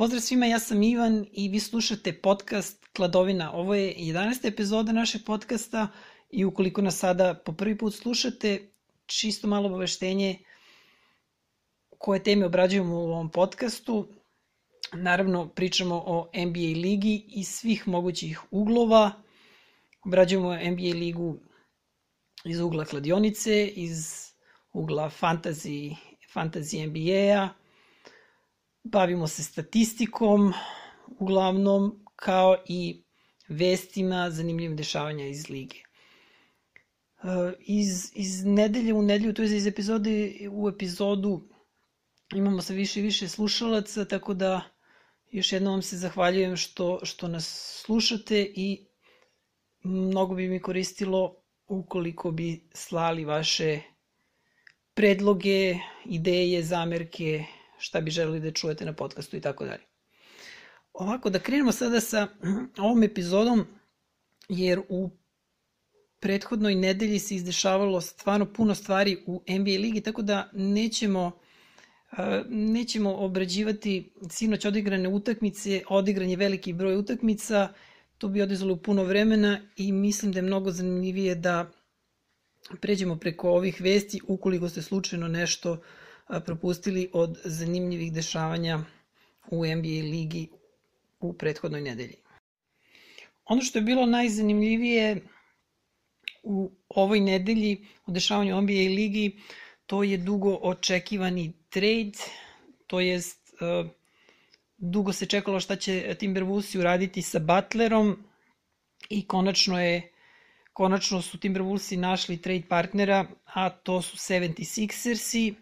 Pozdrav svima, ja sam Ivan i vi slušate podcast Kladovina. Ovo je 11. epizoda našeg podcasta i ukoliko nas sada po prvi put slušate, čisto malo obaveštenje koje teme obrađujemo u ovom podcastu. Naravno, pričamo o NBA ligi i svih mogućih uglova. Obrađujemo NBA ligu iz ugla kladionice, iz ugla fantasy, fantasy NBA-a, bavimo se statistikom, uglavnom, kao i vestima, zanimljivim dešavanja iz lige. E, iz, iz nedelje u nedelju, to je iz epizode u epizodu, imamo sve više i više slušalaca, tako da još jednom vam se zahvaljujem što, što nas slušate i mnogo bi mi koristilo ukoliko bi slali vaše predloge, ideje, zamerke, šta bi želeli da čujete na podcastu i tako dalje. Ovako, da krenemo sada sa ovom epizodom, jer u prethodnoj nedelji se izdešavalo stvarno puno stvari u NBA ligi, tako da nećemo nećemo obrađivati sinoć odigrane utakmice, odigran je veliki broj utakmica, to bi odizalo puno vremena i mislim da je mnogo zanimljivije da pređemo preko ovih vesti ukoliko ste slučajno nešto propustili od zanimljivih dešavanja u NBA ligi u prethodnoj nedelji. Ono što je bilo najzanimljivije u ovoj nedelji u dešavanju NBA ligi, to je dugo očekivani trade, to jest dugo se čekalo šta će Timberwolvesi uraditi sa Butlerom i konačno je konačno su Timberwolvesi našli trade partnera, a to su 76ersi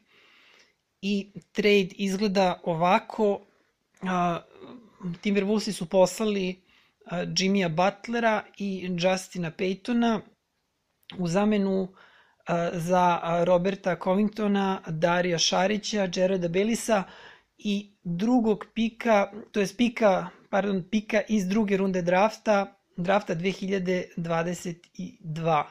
i trade izgleda ovako. Timberwolvesi su poslali Jimmya Butlera i Justina Paytona u zamenu za Roberta Covingtona, Darija Šarića, Jereda Belisa i drugog pika, to je pika, pardon, pika iz druge runde drafta, drafta 2022.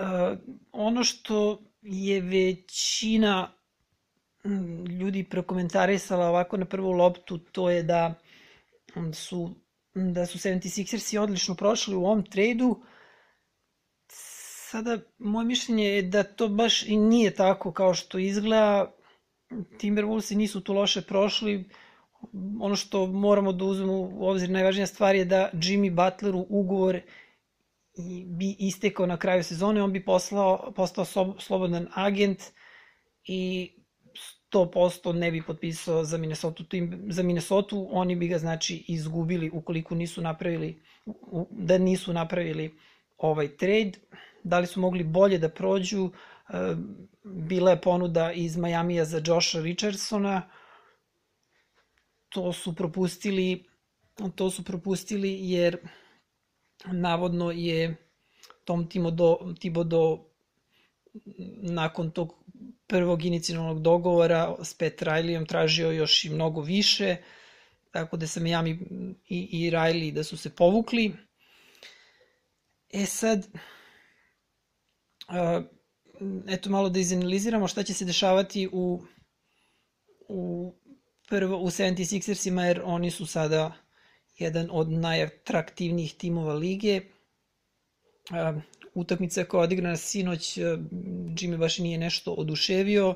Uh, ono što je većina ljudi prokomentarisala ovako na prvu loptu, to je da su da su 76ersi odlično prošli u ovom tradu. Sada, moje mišljenje je da to baš i nije tako kao što izgleda. Timberwolvesi nisu tu loše prošli. Ono što moramo da uzmemo u obzir, najvažnija stvar je da Jimmy Butleru ugovor bi istekao na kraju sezone, on bi poslao, postao slobodan agent i 100% ne bi potpisao za Minnesota, tim, za Minnesota, oni bi ga znači izgubili ukoliko nisu napravili da nisu napravili ovaj trade. Da li su mogli bolje da prođu? E, bila je ponuda iz Majamija za Josha Richardsona. To su propustili to su propustili jer navodno je Tom Timodo, Tibodo nakon tog prvog inicijalnog dogovora s Pat Rileyom tražio još i mnogo više, tako da sam Miami i, i Riley da su se povukli. E sad, uh, eto malo da izanaliziramo šta će se dešavati u, u, prvo, u 76ersima, jer oni su sada jedan od najatraktivnijih timova lige. Utakmica koja je odigrana sinoć, Jimmy baš nije nešto oduševio,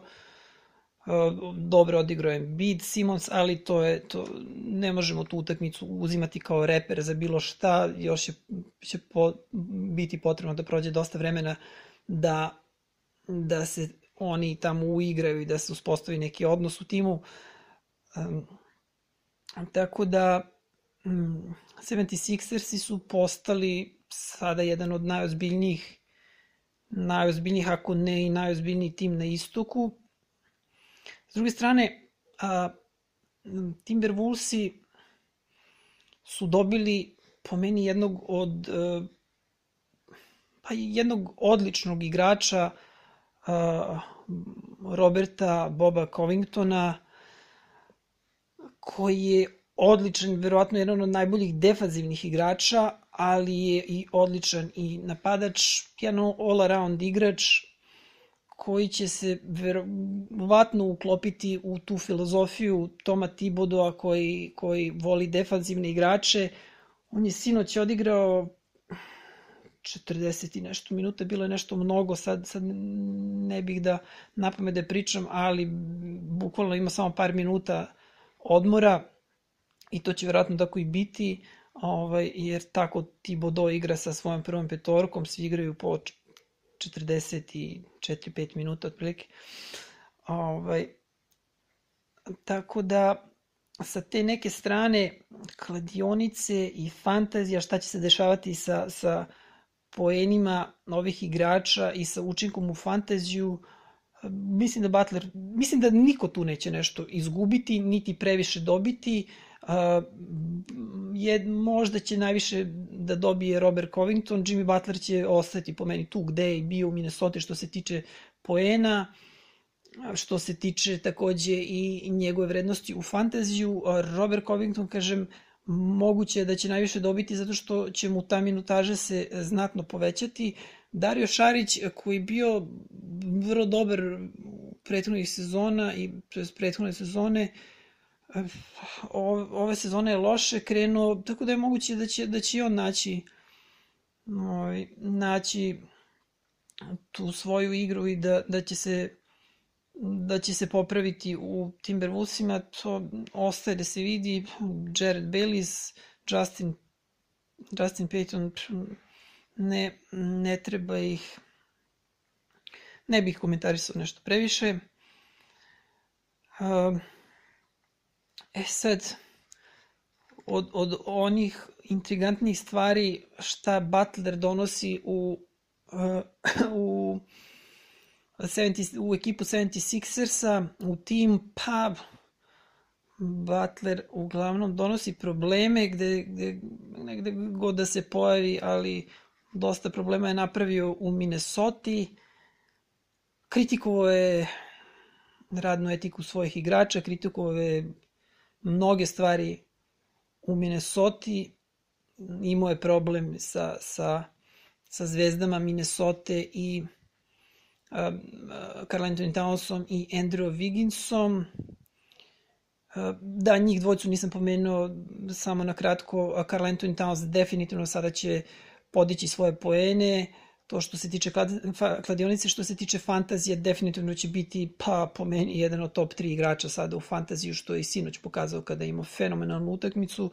dobro odigrao je Bid Simons, ali to je to ne možemo tu utakmicu uzimati kao reper za bilo šta, još je, će po, biti potrebno da prođe dosta vremena da da se oni tamo uigraju i da se uspostavi neki odnos u timu. Um, tako da 76ersi su postali sada jedan od najozbiljnijih najozbiljnijih, ako ne i najozbiljniji tim na istoku. S druge strane, a, Timberwolvesi su dobili po meni jednog od e, pa jednog odličnog igrača a, Roberta Boba Covingtona koji je odličan, verovatno jedan od najboljih defanzivnih igrača, ali je i odličan i napadač, jedan all-around igrač koji će se verovatno uklopiti u tu filozofiju Toma Tibodoa koji, koji voli defanzivne igrače. On je sinoć odigrao 40 i nešto minuta, bilo je nešto mnogo, sad, sad ne bih da napome da pričam, ali bukvalno ima samo par minuta odmora i to će verovatno tako i biti, ovaj, jer tako Tibodo igra sa svojom prvom petorkom, svi igraju po 44-5 minuta otprilike. Ovaj, tako da sa te neke strane kladionice i fantazija šta će se dešavati sa, sa poenima ovih igrača i sa učinkom u fantaziju mislim da Butler, mislim da niko tu neće nešto izgubiti, niti previše dobiti. Je, možda će najviše da dobije Robert Covington, Jimmy Butler će ostati po meni tu gde je bio u Minnesota što se tiče poena, što se tiče takođe i njegove vrednosti u fantaziju. Robert Covington, kažem, moguće da će najviše dobiti zato što će mu ta minutaža se znatno povećati. Dario Šarić koji je bio vrlo dobar prethodnih sezona i prethodne sezone ove sezone je loše krenuo, tako da je moguće da će, da će on naći ovaj, naći tu svoju igru i da, da će se da će se popraviti u Timberwolvesima, to ostaje da se vidi. Jared Baylis, Justin, Justin Payton, ne, ne treba ih ne bih komentarisao nešto previše. E sad, od, od onih intrigantnih stvari šta Butler donosi u, u 70, u ekipu 76ersa, u tim, pa Butler uglavnom donosi probleme gde, gde negde god da se pojavi, ali dosta problema je napravio u Minnesota. Kritikovao je radnu etiku svojih igrača, kritikovao je mnoge stvari u Minnesota. Imao je problem sa, sa, sa zvezdama Minnesota i Carl Anthony Townsom i Andrew Wigginsom. Da, njih dvojcu nisam pomenuo samo na kratko. Carl Anthony Towns definitivno sada će podići svoje poene. To što se tiče kladionice, što se tiče fantazije, definitivno će biti, pa po meni, jedan od top 3 igrača sada u fantaziju, što je i sinoć pokazao kada ima fenomenalnu utakmicu.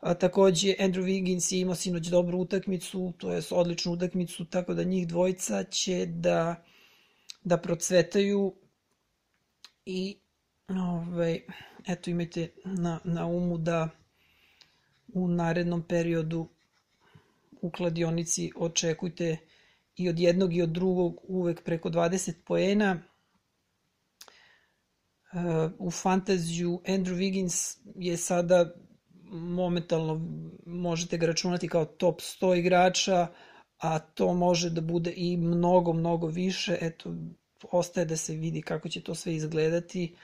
A, takođe, Andrew Wiggins je imao sinoć dobru utakmicu, to je odličnu utakmicu, tako da njih dvojica će da da procvetaju i ovaj, eto imajte na, na umu da u narednom periodu u kladionici očekujte i od jednog i od drugog uvek preko 20 poena. U fantaziju Andrew Wiggins je sada momentalno možete ga računati kao top 100 igrača, a to može da bude i mnogo, mnogo više, eto, ostaje da se vidi kako će to sve izgledati,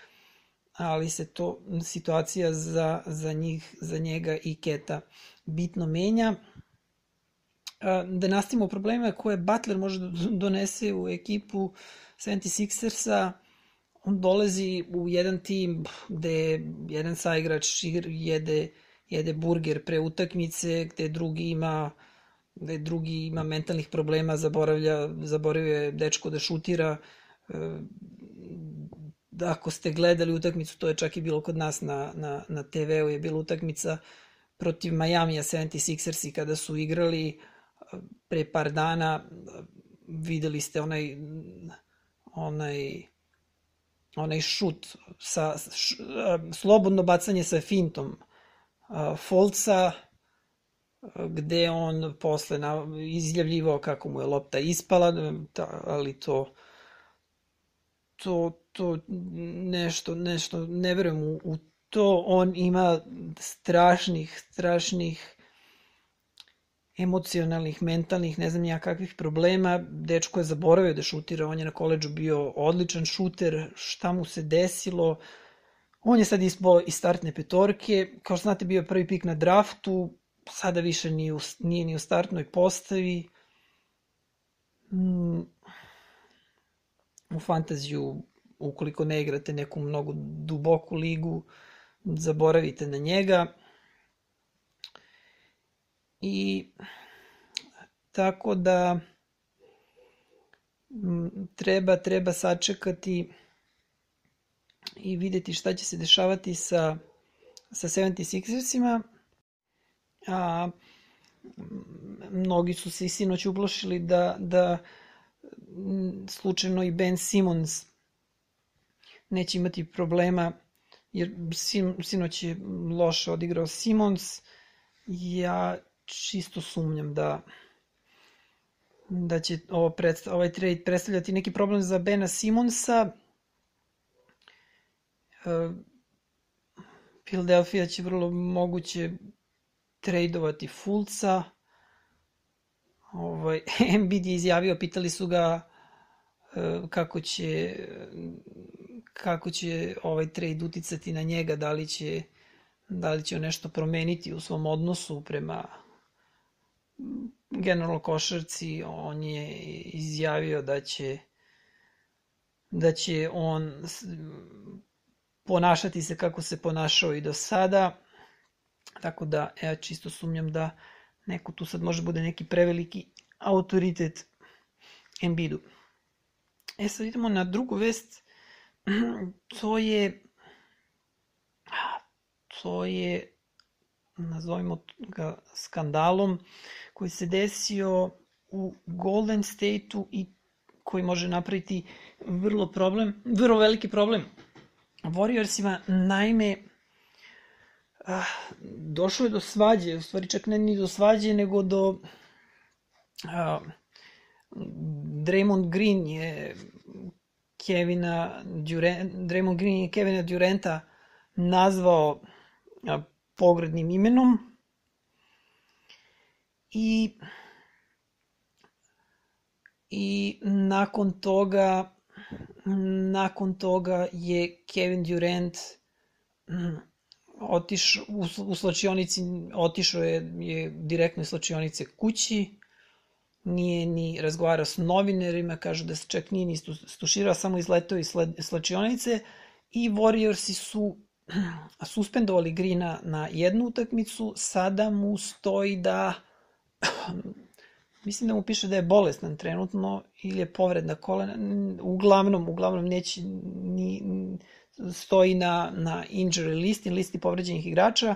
ali se to situacija za, za njih, za njega i Keta bitno menja. Da nastavimo probleme koje Butler može da donese u ekipu 76ersa, on dolazi u jedan tim gde jedan saigrač jede, jede burger pre utakmice, gde drugi ima uh, gde drugi ima mentalnih problema, zaboravlja, zaboravio dečko da šutira, da ako ste gledali utakmicu, to je čak i bilo kod nas na, na, na TV-u, je bila utakmica protiv Majamija 76ersi kada su igrali. e, pre par dana, videli ste onaj onaj onaj šut sa š, e, slobodno bacanje sa fintom Folca gde on posle na, izjavljivao kako mu je lopta ispala, ta, ali to to, to nešto, nešto, ne verujem u, u to, on ima strašnih, strašnih emocionalnih, mentalnih, ne znam ja kakvih problema. Dečko je zaboravio da šutira, on je na koleđu bio odličan šuter, šta mu se desilo. On je sad ispao iz startne petorke, kao što znate bio prvi pik na draftu, sada više ni u, nije ni u startnoj postavi. Mm, u fantaziju, ukoliko ne igrate neku mnogo duboku ligu, zaboravite na njega. I tako da treba treba sačekati i videti šta će se dešavati sa sa 76ersima. A mnogi su se i sinoć uplošili da, da slučajno i Ben Simmons neće imati problema jer sin, sinoć je loše odigrao Simons ja čisto sumnjam da da će ovo predstav, ovaj trade predstavljati neki problem za Bena Simonsa. E, Philadelphia će vrlo moguće tradeovati Fulca. Ovaj, Embiid je izjavio, pitali su ga e, kako će kako će ovaj trade uticati na njega, da li će da li će nešto promeniti u svom odnosu prema generalno košarci, on je izjavio da će da će on ponašati se kako se ponašao i do sada. Tako da, ja čisto sumnjam da neko tu sad može bude neki preveliki autoritet Embiidu. E sad idemo na drugu vest. To je to je nazovimo ga skandalom koji se desio u Golden State-u i koji može napraviti vrlo problem, vrlo veliki problem. Warriorsima, naime ah, došlo je do svađe, u stvari čak ne ni do svađe, nego do ah, Draymond Green je Kevina Durant, Draymond Green je Kevina Durenta nazvao a, pogrednim imenom. I i nakon toga nakon toga je Kevin Durant mm, otišao u, u slačionici otišao je, je direktno iz slačionice kući nije ni razgovarao s novinarima, kažu da se čak nije ni stuširao, samo izletao iz slačionice i Warriorsi su suspendovali Grina na jednu utakmicu, sada mu stoji da mislim da mu piše da je bolestan trenutno ili je povredna kolena, uglavnom, uglavnom neće ni, stoji na, na injury listi, listi povređenih igrača.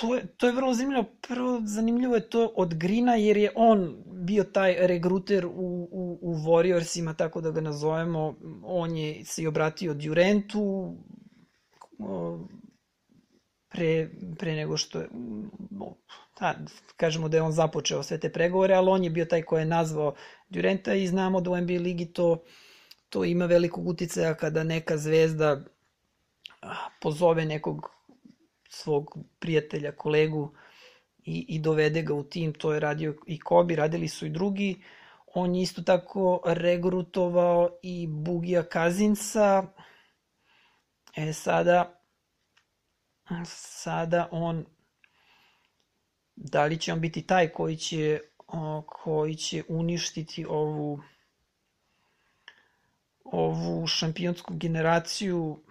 To je, to je vrlo zanimljivo. Prvo zanimljivo je to od Grina jer je on bio taj regruter u, u, u Warriorsima, tako da ga nazovemo. On je se i obratio Durantu, pre, pre nego što je, da, kažemo da je on započeo sve te pregovore, ali on je bio taj ko je nazvao Durenta i znamo da u NBA ligi to, to ima velikog uticaja kada neka zvezda pozove nekog svog prijatelja, kolegu i, i dovede ga u tim, to je radio i Kobi, radili su i drugi. On je isto tako regrutovao i Bugija Kazinsa. E sada, sada on da li će on biti taj koji će koji će uništiti ovu ovu šampionsku generaciju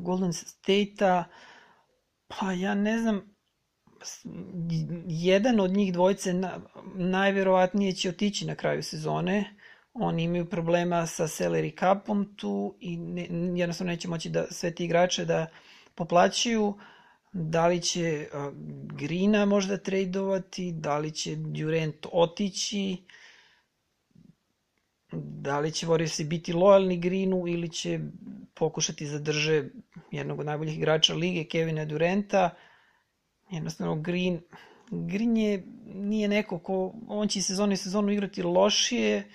Golden State-a pa ja ne znam jedan od njih dvojice na, najverovatnije će otići na kraju sezone. Oni imaju problema sa salary capom tu i ne, jednostavno neće moći da sve ti igrače da poplaćuju, da li će Grina možda tradovati, da li će Durant otići, da li će Warriorsi biti lojalni Greenu ili će pokušati zadrže jednog od najboljih igrača lige, Kevina Durenta. Jednostavno Green, Green je, nije neko ko, on će sezonu i sezonu igrati lošije,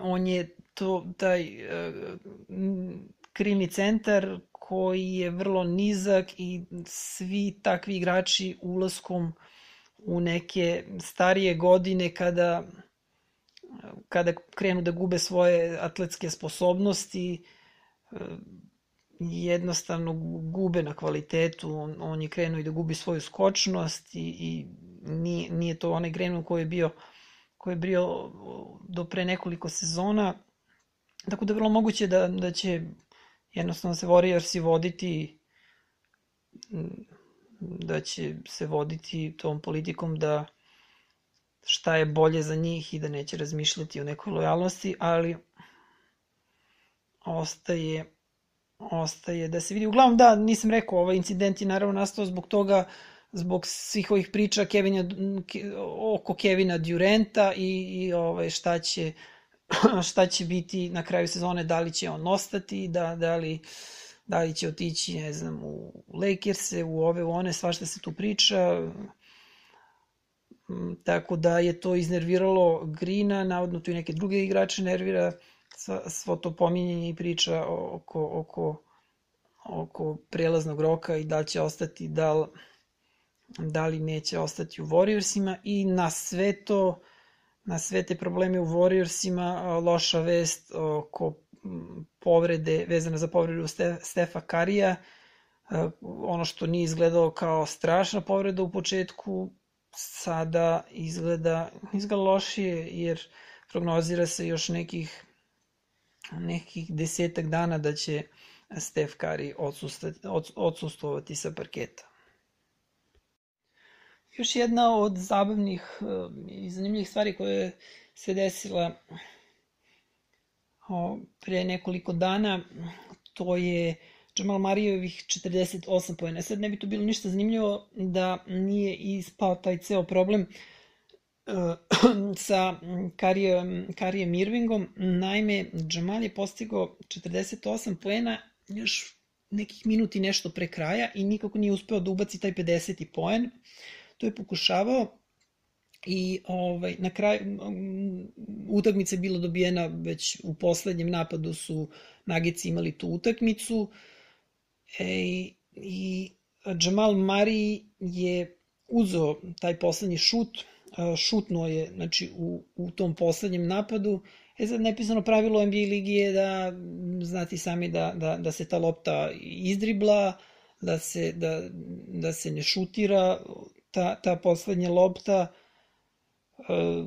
on je to, taj uh, krilni centar koji je vrlo nizak i svi takvi igrači ulaskom u neke starije godine kada kada krenu da gube svoje atletske sposobnosti jednostavno gube na kvalitetu, on, on je krenuo i da gubi svoju skočnost i, i nije, nije to onaj Grenu koji je bio koji je bio do pre nekoliko sezona. Tako da je vrlo moguće da, da će jednostavno se Warriorsi voditi da će se voditi tom politikom da šta je bolje za njih i da neće razmišljati o nekoj lojalnosti, ali ostaje ostaje da se vidi. Uglavnom da, nisam rekao, ovaj incident je naravno nastao zbog toga zbog svih ovih priča Kevina, oko Kevina Durenta i, i ovaj, šta će šta će biti na kraju sezone, da li će on ostati, da, da, li, da li će otići, ne znam, u Lakers-e, u ove, u one, svašta se tu priča. Mm, tako da je to iznerviralo Grina, navodno tu i neke druge igrače nervira, svo to pominjenje i priča oko, oko, oko prelaznog roka i da li će ostati, da li, da li neće ostati u Warriorsima i na sve to, na sve te probleme u Warriorsima, loša vest oko povrede, vezana za povredu Stefa Karija, ono što nije izgledalo kao strašna povreda u početku, sada izgleda, izgleda lošije, jer prognozira se još nekih nekih desetak dana da će Stef Curry odsustovati sa parketa. Još jedna od zabavnih eh, i zanimljivih stvari koje se desila pre nekoliko dana, to je Jamal Marijevih 48 pojena. Sad ne bi to bilo ništa zanimljivo da nije ispao taj ceo problem sa Karijem, Karijem Irvingom. Naime, Jamal je postigao 48 poena još nekih minuti nešto pre kraja i nikako nije uspeo da ubaci taj 50. poen. To je pokušavao i ovaj, na kraju utakmica je bila dobijena već u poslednjem napadu su Nagici imali tu utakmicu e, i Jamal Mari je uzeo taj poslednji šut šutnuo je znači, u, u tom poslednjem napadu. E sad, nepisano pravilo NBA ligi je da, znati sami, da, da, da se ta lopta izdribla, da se, da, da se ne šutira ta, ta poslednja lopta. E,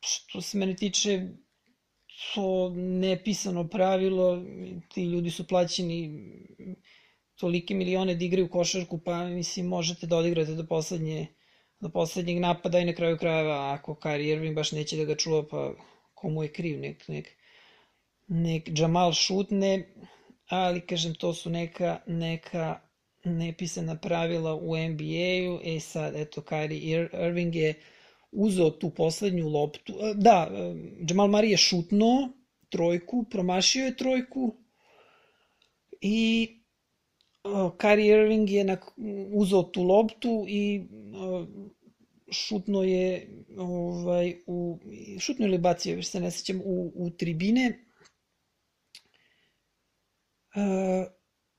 što se mene tiče, to nepisano pravilo, ti ljudi su plaćeni tolike milione da igraju košarku, pa mislim možete da odigrate do poslednje do poslednjeg napada i na kraju krajeva ako Kyrie Irving baš neće da ga čuva pa komu je kriv nek, nek, nek Jamal šutne ali kažem to su neka neka nepisana pravila u NBA-u e sad eto Kyrie Irving je uzeo tu poslednju loptu. Da, Jamal Murray je šutnuo trojku, promašio je trojku i Kyrie Irving je uzeo tu loptu i šutno je ovaj, u, šutno ili bacio, još se ne sećam, u, u tribine.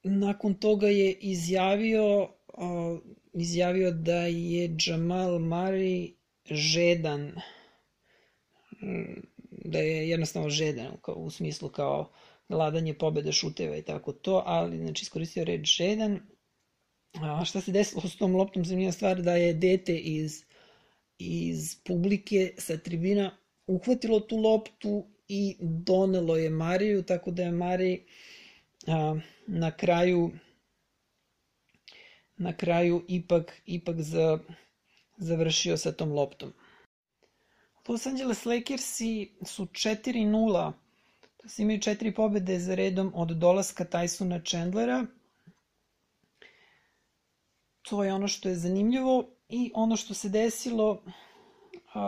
nakon toga je izjavio izjavio da je Jamal Murray žedan da je jednostavno žedan u smislu kao gladanje pobede šuteva i tako to, ali znači iskoristio reč žedan. A šta se desilo s tom loptom, zanimljiva stvar da je dete iz, iz publike sa tribina uhvatilo tu loptu i donelo je Mariju, tako da je Marij a, na kraju na kraju ipak, ipak za, završio sa tom loptom. Los Angeles Lakersi su 4-0 Znači, imaju četiri pobede za redom od dolaska Tysona Chandlera. To je ono što je zanimljivo i ono što se desilo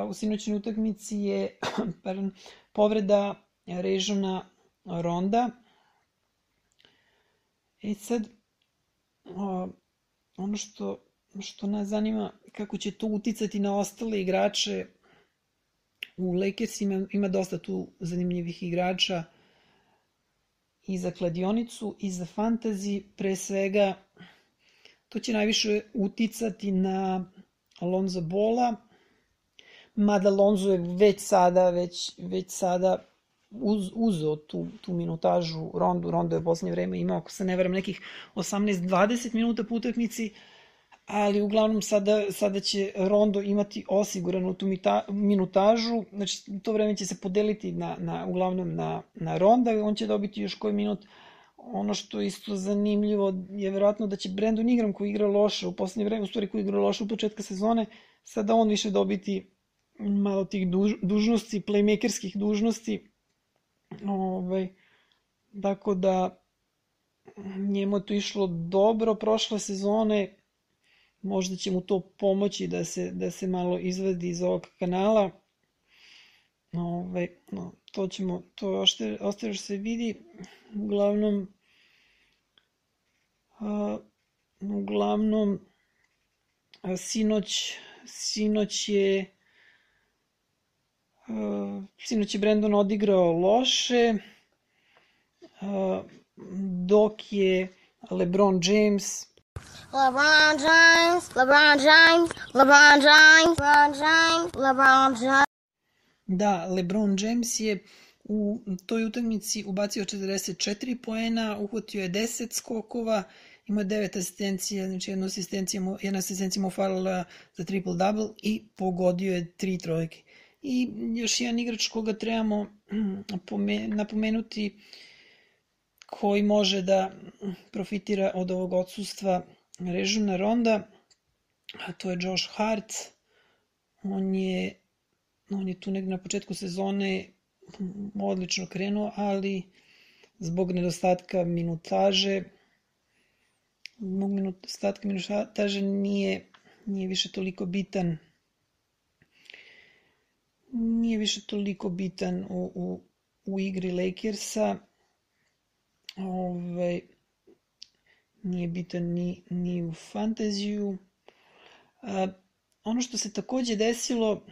u sinoćnoj utakmici je pardon, povreda Režona Ronda. I sad, a, ono što, što nas zanima kako će to uticati na ostale igrače U Lakers ima, dosta tu zanimljivih igrača i za kladionicu i za fantasy, pre svega to će najviše uticati na Alonzo Bola, mada Alonzo je već sada, već, već sada uz, uzeo tu, tu minutažu Rondu, Rondo je u poslednje vreme imao, ako se ne veram, nekih 18-20 minuta po utakmici, ali uglavnom sada, sada će Rondo imati osiguranu tu mita, minutažu, znači to vreme će se podeliti na, na, uglavnom na, na Ronda, on će dobiti još koji minut, ono što je isto zanimljivo je verovatno da će Brandon Ingram koji igra loše u poslednje vreme, u stvari koji igra loše u početka sezone, sada on više dobiti malo tih duž, dužnosti, playmakerskih dužnosti. Ovaj, tako da njemu je to išlo dobro prošle sezone, možda će mu to pomoći da se, da se malo izvedi iz ovog kanala. Ove, no, to ćemo, to ošte, ostaje se vidi. Uglavnom, a, uglavnom, a, sinoć, sinoć je a, sinoć je Brandon odigrao loše, a, dok je LeBron James LeBron James, LeBron James, LeBron James, LeBron James, LeBron James. Da, LeBron James je u toj utakmici ubacio 44 poena, uhvatio je 10 skokova, imao 9 asistencija, znači jedna asistencija, jedna asistencija mu falila za triple-double i pogodio je tri trojke. I još jedan igrač koga trebamo napomenuti koji može da profitira od ovog odsustva Režuna Ronda, a to je Josh Hart. On je, on je tu negde na početku sezone odlično krenuo, ali zbog nedostatka minutaže zbog nedostatka minutaže nije, nije više toliko bitan nije više toliko bitan u, u, u igri Lakersa. Ovaj, nije bitan ni, ni u fantaziju. A, ono što se takođe desilo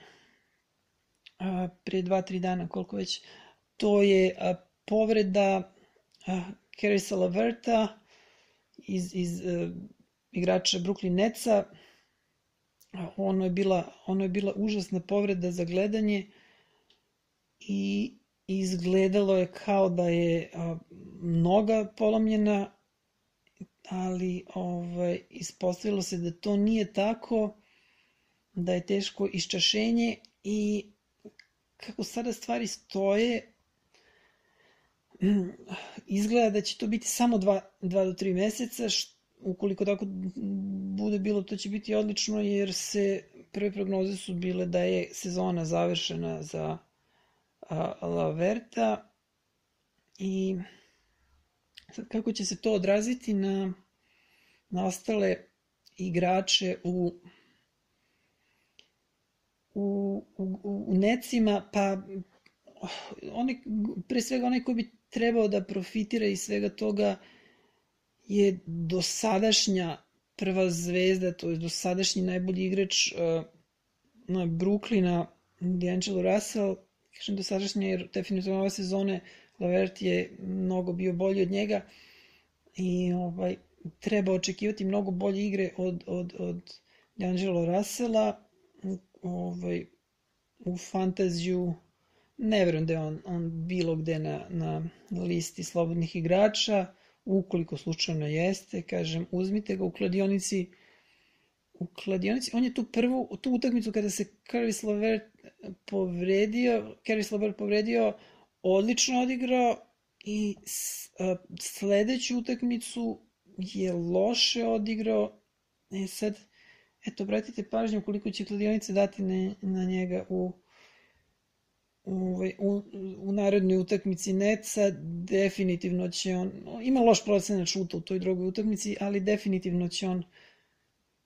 a, pre dva, tri dana, koliko već, to je a, povreda a, Carissa Laverta iz, iz a, igrača Brooklyn Netsa. Ono je, bila, ono je bila užasna povreda za gledanje i izgledalo je kao da je a, noga polomljena ali ovaj, ispostavilo se da to nije tako, da je teško iščašenje i kako sada stvari stoje, izgleda da će to biti samo 2 do 3 meseca, ukoliko tako bude bilo, to će biti odlično, jer se prve prognoze su bile da je sezona završena za Laverta i Sad, kako će se to odraziti na, na ostale igrače u, u, u, u necima, pa oni, pre svega onaj koji bi trebao da profitira iz svega toga je dosadašnja prva zvezda, to je dosadašnji najbolji igrač uh, na Brooklyna, D'Angelo Russell, kažem dosadašnja jer definitivno ove sezone Lavert je mnogo bio bolji od njega i ovaj, treba očekivati mnogo bolje igre od, od, od D'Angelo Russella. Ovaj, u fantaziju ne verujem da je on, on bilo gde na, na listi slobodnih igrača. Ukoliko slučajno jeste kažem uzmite ga u kladionici u kladionici, on je tu prvu, tu utakmicu kada se Caris Lavert povredio, Caris Lavert povredio, odlično odigrao i sledeću utakmicu je loše odigrao. E sad, eto, obratite pažnju koliko će kladionice dati na, na njega u, u, ovaj, u, u narodnoj utakmici Neca, definitivno će on, ima loš procenat šuta u toj drugoj utakmici, ali definitivno će on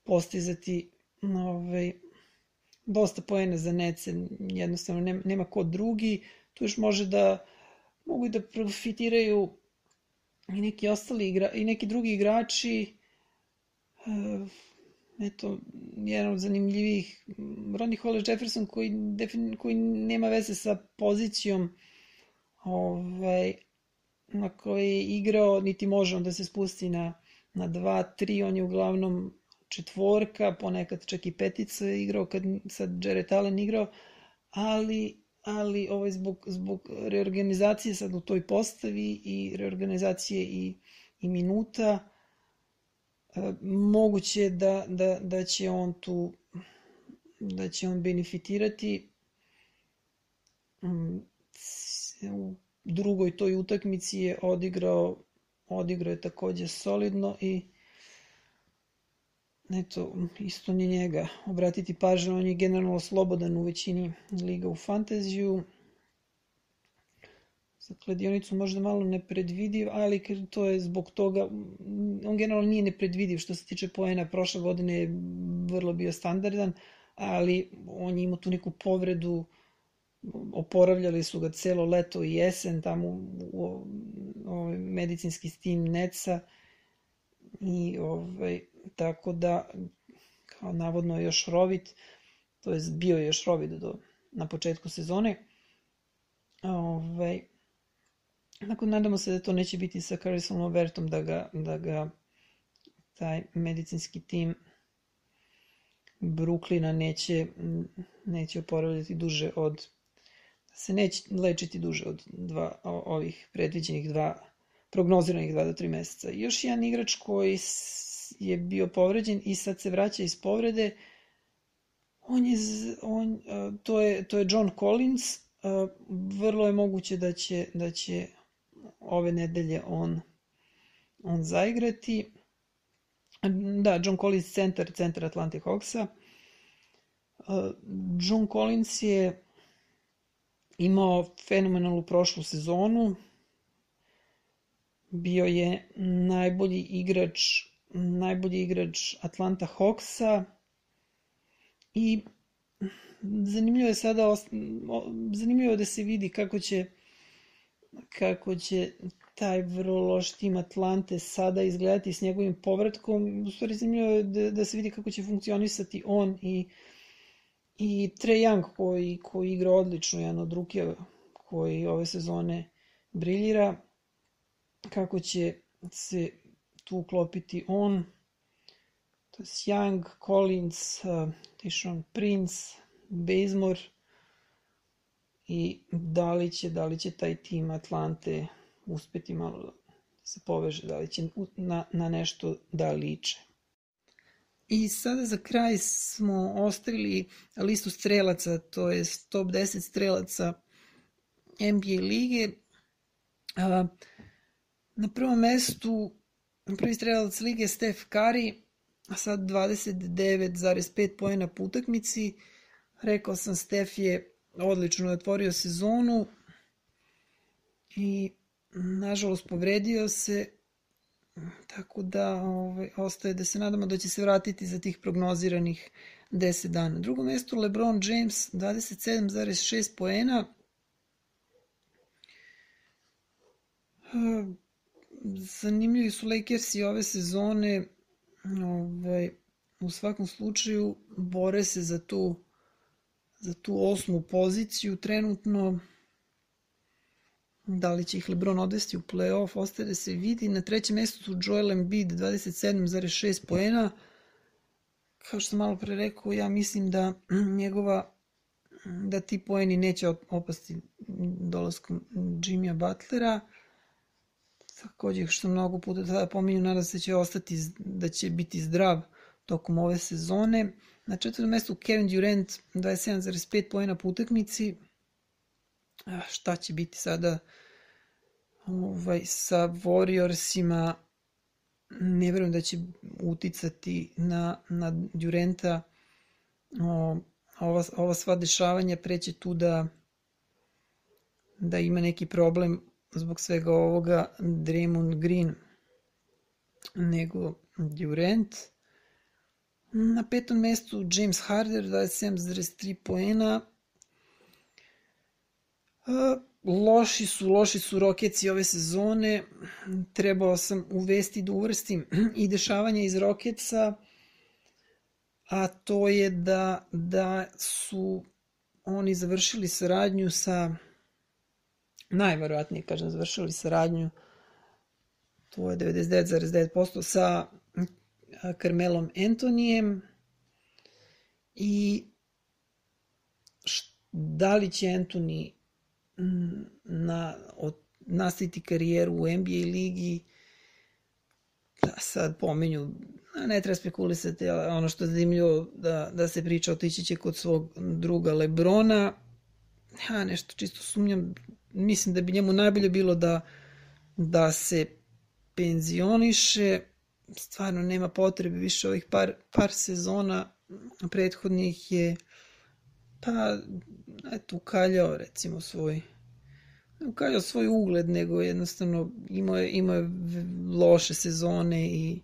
postizati ovaj, dosta poena za Nece, jednostavno nema, nema ko drugi, tu još može da mogu da profitiraju i neki ostali igra, i neki drugi igrači. Uh, eto, jedan od zanimljivih Ronnie Hollis Jefferson koji, defin, koji nema veze sa pozicijom ovaj, na kojoj je igrao, niti može on da se spusti na, na 2-3, on je uglavnom četvorka, ponekad čak i petica igrao kad sad Jared Allen igrao, ali ali ovaj, zbog, zbog reorganizacije sad u toj postavi i reorganizacije i, i minuta moguće da, da, da će on tu da će on benefitirati mm, u drugoj toj utakmici je odigrao odigrao je takođe solidno i eto, isto ni njega obratiti pažnju, on je generalno slobodan u većini liga u fantaziju. Za kladionicu možda malo nepredvidiv, ali to je zbog toga, on generalno nije nepredvidiv što se tiče poena, prošle godine je vrlo bio standardan, ali on je imao tu neku povredu, oporavljali su ga celo leto i jesen tamo u, u, u ovaj medicinski tim Neca i ovaj, tako da kao navodno još rovit, to je bio još rovit do, na početku sezone. Ovaj, Nakon, nadamo se da to neće biti sa Carisonom Overtom, da ga, da ga taj medicinski tim Bruklina neće, neće oporavljati duže od da se neće lečiti duže od dva, ovih predviđenih dva prognoziranih 2 do 3 meseca. Još jedan igrač koji je bio povređen i sad se vraća iz povrede, on je, on, to, je, to je John Collins, vrlo je moguće da će, da će ove nedelje on, on zaigrati. Da, John Collins centar, centar Atlantic Hawksa. Uh, John Collins je imao fenomenalnu prošlu sezonu. Bio je najbolji igrač najbolji igrač Atlanta Hawksa i zanimljivo je sada zanimljivo je da se vidi kako će kako će taj vrlo loš tim Atlante sada izgledati s njegovim povratkom. U stvari zanimljivo je da, da se vidi kako će funkcionisati on i, i Trae Young koji, koji igra odlično, jedan od ruke koji ove sezone briljira. Kako će se tu uklopiti on, to je Young, Collins, uh, Tishon Prince, Bazemore, i da li će, da li će taj tim Atlante uspeti malo da se poveže, da li će na, na nešto da liče. I sada za kraj smo ostavili listu strelaca, to je top 10 strelaca NBA lige. Na prvom mestu prvi strelac lige Steph Curry, a sad 29,5 pojena po utakmici. Rekao sam, Steph je odlično otvorio sezonu i nažalost povredio se tako da ovaj, ostaje da se nadamo da će se vratiti za tih prognoziranih 10 dana. Na drugom mestu LeBron James 27,6 poena. Zanimljivi su Lakersi ove sezone. Ovaj, u svakom slučaju bore se za tu za tu osmu poziciju trenutno. Da li će ih LeBron odvesti u playoff, ostaje da se vidi. Na trećem mjestu su Joel Embiid 27,6 poena. Kao što sam malo pre rekao, ja mislim da njegova da ti poeni neće opasti dolaskom Jimmya Butlera. Takođe, što mnogo puta tada pominju, nada se će ostati, da će biti zdrav tokom ove sezone. Na četvrtom mestu Kevin Durant 27,5 pojena po utakmici. Šta će biti sada ovaj, sa Warriorsima? Ne verujem da će uticati na, na Durenta. O, ova, ova sva dešavanja preće tu da da ima neki problem zbog svega ovoga Draymond Green nego Durant. Na petom mestu James Harder, 27,3 poena. Loši su, loši su Rokeci ove sezone. Trebao sam uvesti da uvrstim i dešavanja iz Rokeca, a to je da, da su oni završili saradnju sa najverovatnije, kažem, završili saradnju to je 99,9% sa Carmelom Antonijem i da li će Antoni na, od, nastaviti karijeru u NBA ligi da sad pomenju ne treba spekulisati, ono što je zanimljivo da, da se priča otići će kod svog druga Lebrona. Ja nešto čisto sumnjam, mislim da bi njemu najbolje bilo da, da se penzioniše, stvarno nema potrebe više ovih par, par sezona prethodnih je pa eto ukaljao recimo svoj ukaljao svoj ugled nego jednostavno imao je, imao je loše sezone i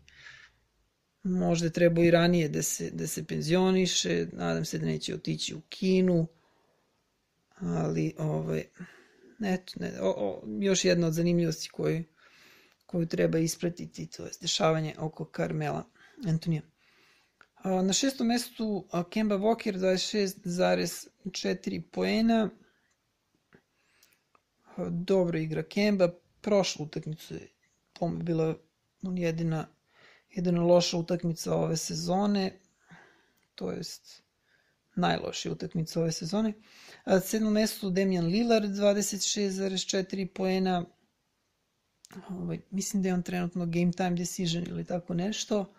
možda je trebao i ranije da se, da se penzioniše, nadam se da neće otići u kinu, ali ovaj, eto, ne, o, o, još jedna od zanimljivosti koju, koju treba ispratiti, to je dešavanje oko Carmela Antonija. Na šestom mestu Kemba Walker 26,4 poena. Dobro igra Kemba. Prošla utakmica je bila jedina, jedina loša utakmica ove sezone. To jest najlošija utakmica ove sezone. Sedmom mestu Damian Lillard 26,4 poena. Ovaj, mislim da je on trenutno game time decision ili tako nešto.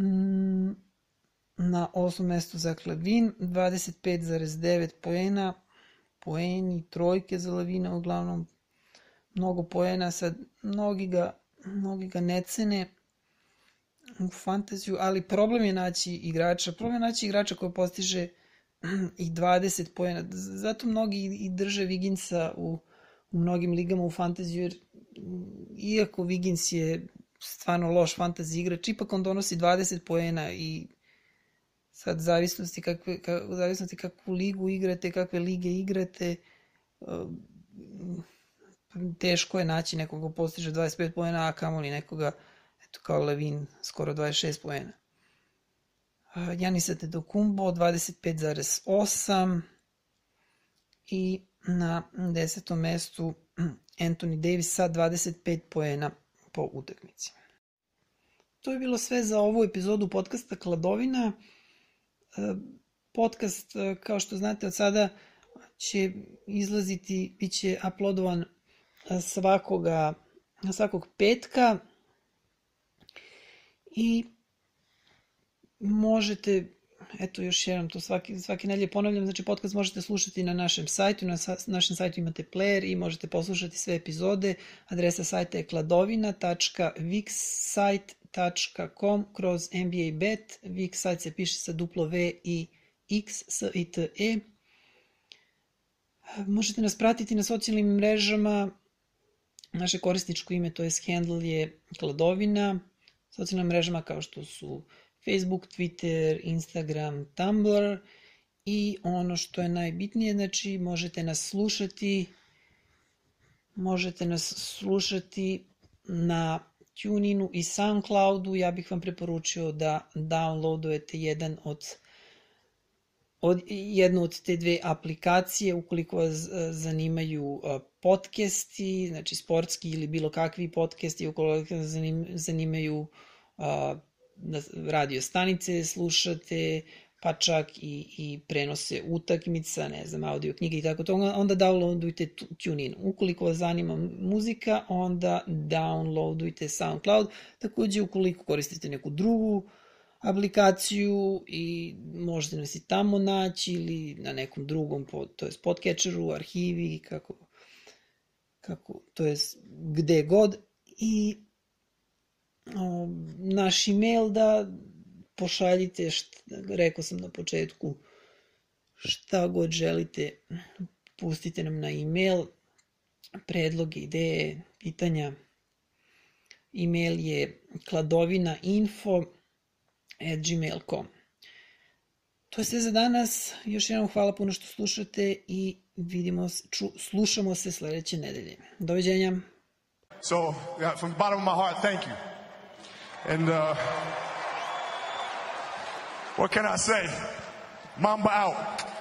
Mm, na osmom mestu za Klavin, 25,9 poena, poeni, trojke za Lavina uglavnom, mnogo poena, sad mnogi ga, mnogi ga ne cene u fantaziju, ali problem je naći igrača, problem je naći igrača koji postiže i 20 poena, zato mnogi i drže Viginsa u, u mnogim ligama u fantaziju, jer iako Vigins je stvarno loš fantasy igrač, ipak on donosi 20 poena i sad zavisnosti kakve, ka, zavisnosti kakvu ligu igrate, kakve lige igrate, um, teško je naći nekoga ko postiže 25 poena, a kamoli nekoga eto kao Levin skoro 26 poena. Janis Antetokounmpo 25,8 i na desetom mestu Anthony Davis sa 25 poena po utakmici. To je bilo sve za ovu epizodu podcasta Kladovina. E, podcast, e, kao što znate, od sada će izlaziti, bit će uploadovan svakoga, svakog petka i možete eto još jednom to svaki, svaki nedelje ponavljam, znači podcast možete slušati na našem sajtu, na sa, našem sajtu imate player i možete poslušati sve epizode. Adresa sajta je kladovina.vixsite.com kroz NBA bet. Vix se piše sa duplo V i X s i T E. Možete nas pratiti na socijalnim mrežama. Naše korisničko ime, to je handle je Kladovina. Socijalnim mrežama kao što su Facebook, Twitter, Instagram, Tumblr i ono što je najbitnije, znači možete nas slušati možete nas slušati na TuneInu i SoundCloudu. Ja bih vam preporučio da downloadujete jedan od od, jednu od te dve aplikacije ukoliko vas e, zanimaju e, podcasti, znači sportski ili bilo kakvi podcasti, ukoliko vas zanimaju na radio stanice slušate, pa čak i, i prenose utakmica, ne znam, audio knjige i tako to, onda downloadujte TuneIn. Ukoliko vas zanima muzika, onda downloadujte SoundCloud. Takođe, ukoliko koristite neku drugu aplikaciju i možete nas i tamo naći ili na nekom drugom, to je podcatcheru, arhivi, kako, kako, to je gde god. I naš email da pošaljite, šta, rekao sam na početku, šta god želite, pustite nam na email, predloge, ideje, pitanja. Email je kladovinainfo at gmail.com. To je sve za danas. Još jednom hvala puno što slušate i vidimo, ču, slušamo se sledeće nedelje. Doviđenja. So, from the bottom of my heart, thank you. And uh, what can I say? Mamba out.